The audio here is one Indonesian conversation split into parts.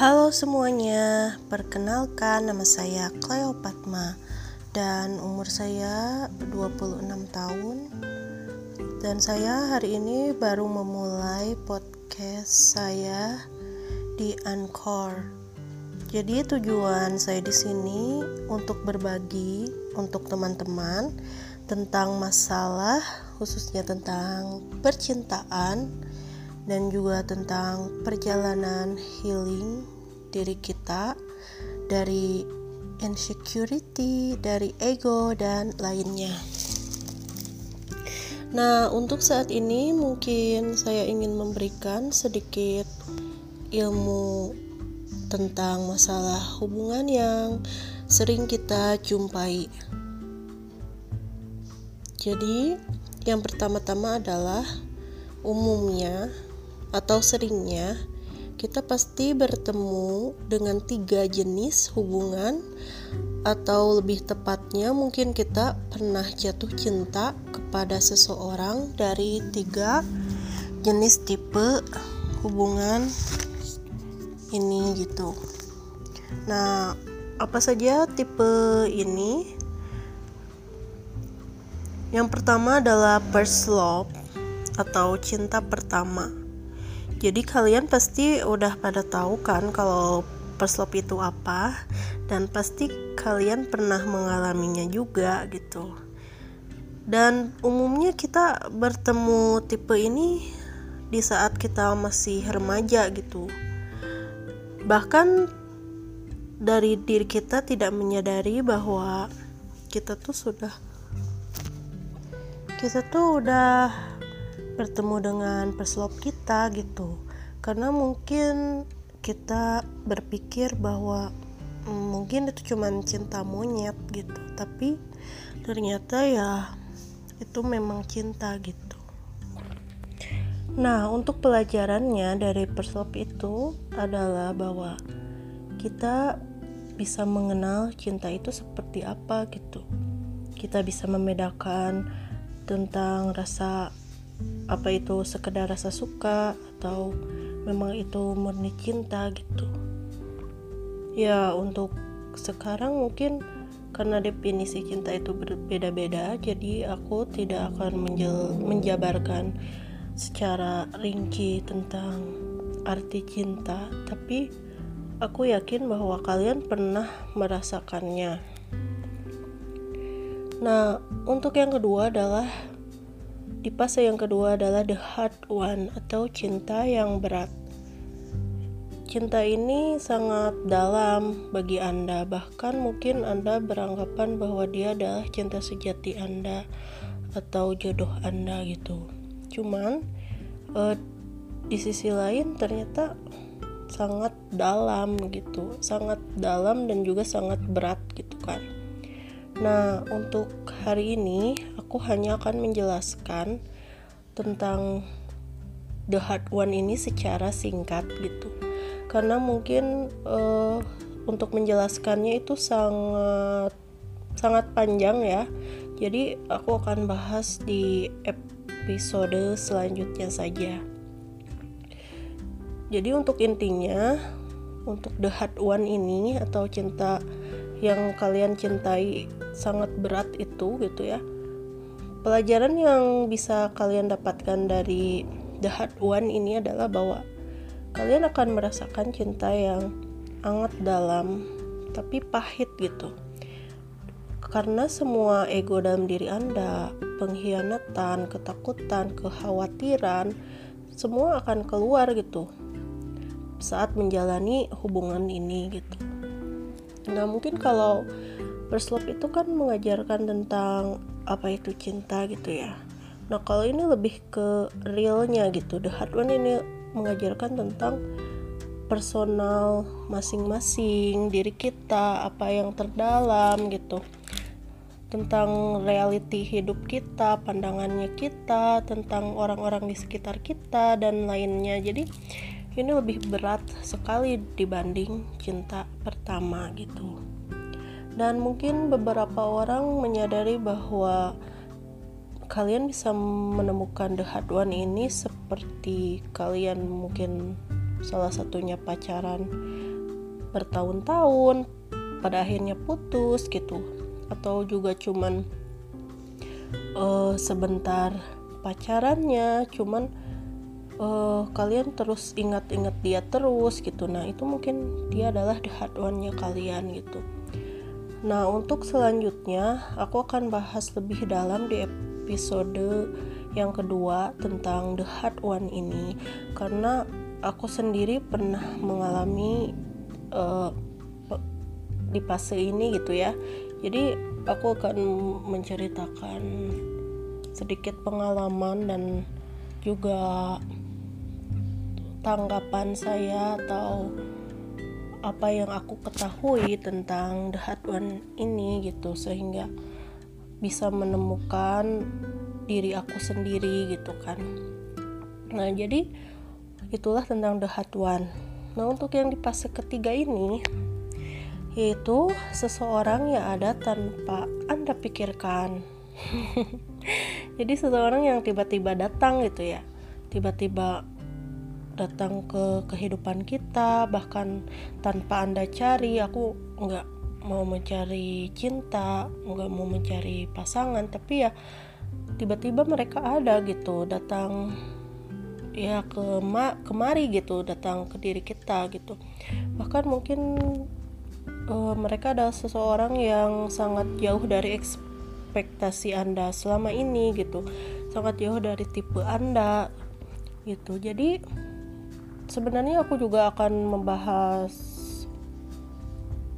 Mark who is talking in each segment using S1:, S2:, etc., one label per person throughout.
S1: Halo semuanya, perkenalkan nama saya Cleopatma dan umur saya 26 tahun dan saya hari ini baru memulai podcast saya di Anchor. Jadi tujuan saya di sini untuk berbagi untuk teman-teman tentang masalah khususnya tentang percintaan dan juga tentang perjalanan healing diri kita dari insecurity, dari ego dan lainnya. Nah, untuk saat ini mungkin saya ingin memberikan sedikit ilmu tentang masalah hubungan yang sering kita jumpai. Jadi, yang pertama-tama adalah umumnya atau seringnya kita pasti bertemu dengan tiga jenis hubungan atau lebih tepatnya mungkin kita pernah jatuh cinta kepada seseorang dari tiga jenis tipe hubungan ini gitu. Nah, apa saja tipe ini? Yang pertama adalah first love atau cinta pertama. Jadi kalian pasti udah pada tahu kan kalau love itu apa dan pasti kalian pernah mengalaminya juga gitu. Dan umumnya kita bertemu tipe ini di saat kita masih remaja gitu. Bahkan dari diri kita tidak menyadari bahwa kita tuh sudah kita tuh udah bertemu dengan peslop kita gitu. Karena mungkin kita berpikir bahwa mm, mungkin itu cuma cinta monyet gitu. Tapi ternyata ya itu memang cinta gitu. Nah untuk pelajarannya dari perslop itu adalah bahwa kita bisa mengenal cinta itu seperti apa gitu. Kita bisa membedakan tentang rasa apa itu sekedar rasa suka atau memang itu murni cinta gitu. Ya untuk sekarang mungkin karena definisi cinta itu berbeda-beda jadi aku tidak akan menjabarkan secara rinci tentang arti cinta tapi aku yakin bahwa kalian pernah merasakannya. Nah untuk yang kedua adalah di fase yang kedua adalah the hard one atau cinta yang berat. Cinta ini sangat dalam bagi Anda, bahkan mungkin Anda beranggapan bahwa dia adalah cinta sejati Anda atau jodoh Anda gitu. Cuman uh, di sisi lain ternyata sangat dalam gitu, sangat dalam dan juga sangat berat gitu kan. Nah, untuk hari ini aku hanya akan menjelaskan tentang The Hard One ini secara singkat gitu. Karena mungkin uh, untuk menjelaskannya itu sangat sangat panjang ya. Jadi aku akan bahas di episode selanjutnya saja. Jadi untuk intinya untuk The Hard One ini atau cinta yang kalian cintai sangat berat itu gitu ya pelajaran yang bisa kalian dapatkan dari The Hard One ini adalah bahwa kalian akan merasakan cinta yang sangat dalam tapi pahit gitu karena semua ego dalam diri Anda, pengkhianatan, ketakutan, kekhawatiran, semua akan keluar gitu saat menjalani hubungan ini gitu. Nah mungkin kalau first love itu kan mengajarkan tentang apa itu cinta gitu ya. Nah kalau ini lebih ke realnya gitu. The hard one ini mengajarkan tentang personal masing-masing diri kita apa yang terdalam gitu tentang reality hidup kita, pandangannya kita, tentang orang-orang di sekitar kita dan lainnya. Jadi ini lebih berat sekali dibanding cinta pertama gitu. Dan mungkin beberapa orang menyadari bahwa kalian bisa menemukan the hard one ini seperti kalian mungkin salah satunya pacaran bertahun-tahun pada akhirnya putus gitu atau juga cuman uh, sebentar pacarannya cuman uh, kalian terus ingat-ingat dia terus gitu. Nah itu mungkin dia adalah the hard one-nya kalian gitu. Nah untuk selanjutnya aku akan bahas lebih dalam di episode yang kedua tentang the hard one ini. Karena aku sendiri pernah mengalami uh, di fase ini gitu ya. Jadi aku akan menceritakan sedikit pengalaman dan juga tanggapan saya atau apa yang aku ketahui tentang The Hard One ini gitu sehingga bisa menemukan diri aku sendiri gitu kan. Nah jadi itulah tentang The Hard One. Nah untuk yang di fase ketiga ini yaitu seseorang yang ada tanpa anda pikirkan. Jadi seseorang yang tiba-tiba datang gitu ya tiba-tiba datang ke kehidupan kita bahkan tanpa anda cari aku nggak mau mencari cinta nggak mau mencari pasangan. Tapi ya tiba-tiba mereka ada gitu datang ya ke kemari gitu datang ke diri kita gitu. Bahkan mungkin uh, mereka adalah seseorang yang sangat jauh dari ekspektasi Anda selama ini gitu. Sangat jauh dari tipe Anda gitu. Jadi sebenarnya aku juga akan membahas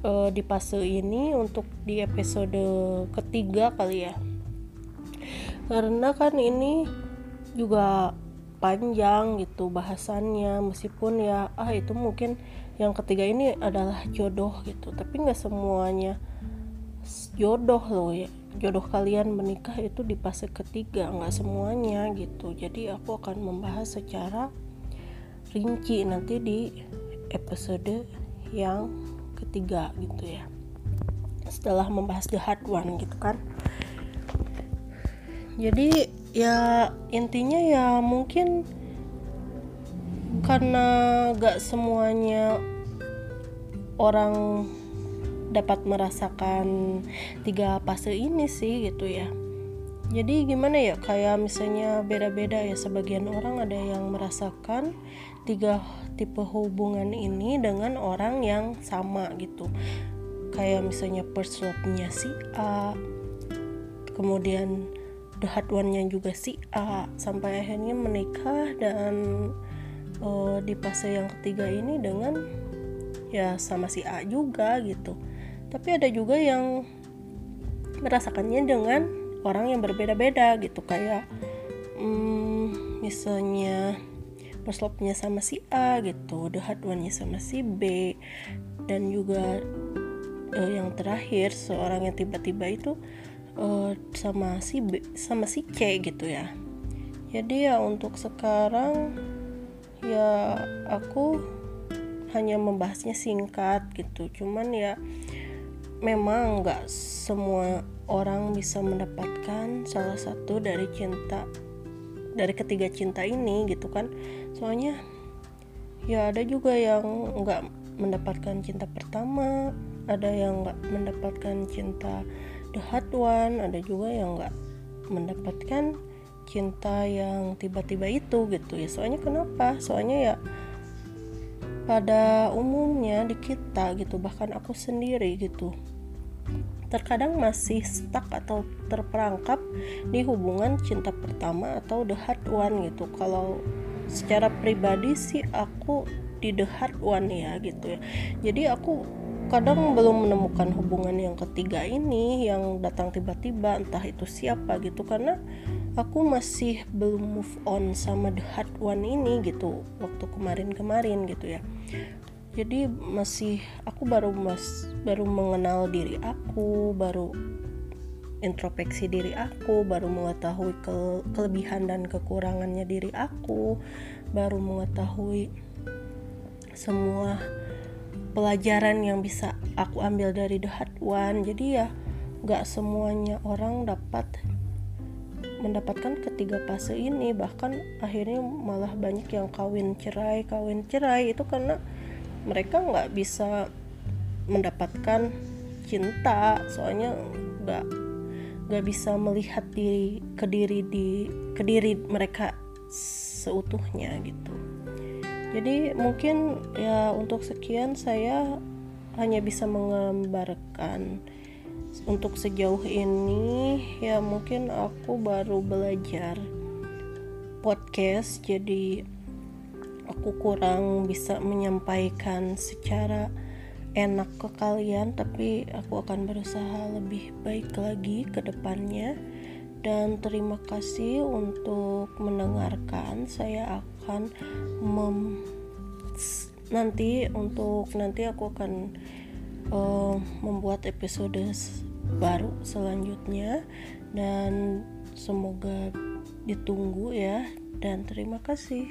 S1: uh, di fase ini untuk di episode ketiga kali ya. Karena kan ini juga panjang gitu bahasannya meskipun ya ah itu mungkin yang ketiga ini adalah jodoh gitu. Tapi nggak semuanya jodoh loh ya. Jodoh kalian menikah itu di fase ketiga nggak semuanya gitu. Jadi aku akan membahas secara rinci nanti di episode yang ketiga gitu ya. Setelah membahas the hard one gitu kan. Jadi ya intinya ya mungkin karena gak semuanya orang dapat merasakan tiga fase ini sih gitu ya. Jadi gimana ya kayak misalnya beda-beda ya sebagian orang ada yang merasakan tiga tipe hubungan ini dengan orang yang sama gitu. Kayak misalnya love-nya si A kemudian the hard one-nya juga si A sampai akhirnya menikah dan uh, di fase yang ketiga ini dengan ya sama si A juga gitu. Tapi ada juga yang merasakannya dengan orang yang berbeda-beda gitu kayak hmm, misalnya first love-nya sama si A gitu the hard one-nya sama si B. Dan juga uh, yang terakhir seorang yang tiba-tiba itu uh, sama si B sama si C gitu ya. Jadi ya untuk sekarang ya aku hanya membahasnya singkat gitu. Cuman ya memang nggak semua orang bisa mendapatkan salah satu dari cinta dari ketiga cinta ini gitu kan. Soalnya ya ada juga yang nggak mendapatkan cinta pertama ada yang nggak mendapatkan cinta the hard one ada juga yang nggak mendapatkan cinta yang tiba-tiba itu gitu ya. Soalnya kenapa? Soalnya ya pada umumnya di kita gitu bahkan aku sendiri gitu terkadang masih stuck atau terperangkap di hubungan cinta pertama atau the hard one gitu. Kalau secara pribadi sih aku di the hard one ya gitu ya. Jadi aku kadang belum menemukan hubungan yang ketiga ini yang datang tiba-tiba entah itu siapa gitu. Karena aku masih belum move on sama the hard one ini gitu waktu kemarin-kemarin gitu ya jadi masih aku baru mas baru mengenal diri aku baru introspeksi diri aku baru mengetahui ke, kelebihan dan kekurangannya diri aku baru mengetahui semua pelajaran yang bisa aku ambil dari the hard one. Jadi ya gak semuanya orang dapat mendapatkan ketiga fase ini. Bahkan akhirnya malah banyak yang kawin cerai kawin cerai. Itu karena mereka nggak bisa mendapatkan cinta soalnya nggak nggak bisa melihat diri ke diri di ke diri mereka seutuhnya gitu. Jadi mungkin ya untuk sekian saya hanya bisa menggambarkan untuk sejauh ini ya mungkin aku baru belajar podcast jadi aku kurang bisa menyampaikan secara enak ke kalian tapi aku akan berusaha lebih baik lagi ke depannya. Dan terima kasih untuk mendengarkan. Saya akan mem nanti untuk nanti aku akan uh, membuat episode baru selanjutnya. Dan semoga ditunggu ya. Dan terima kasih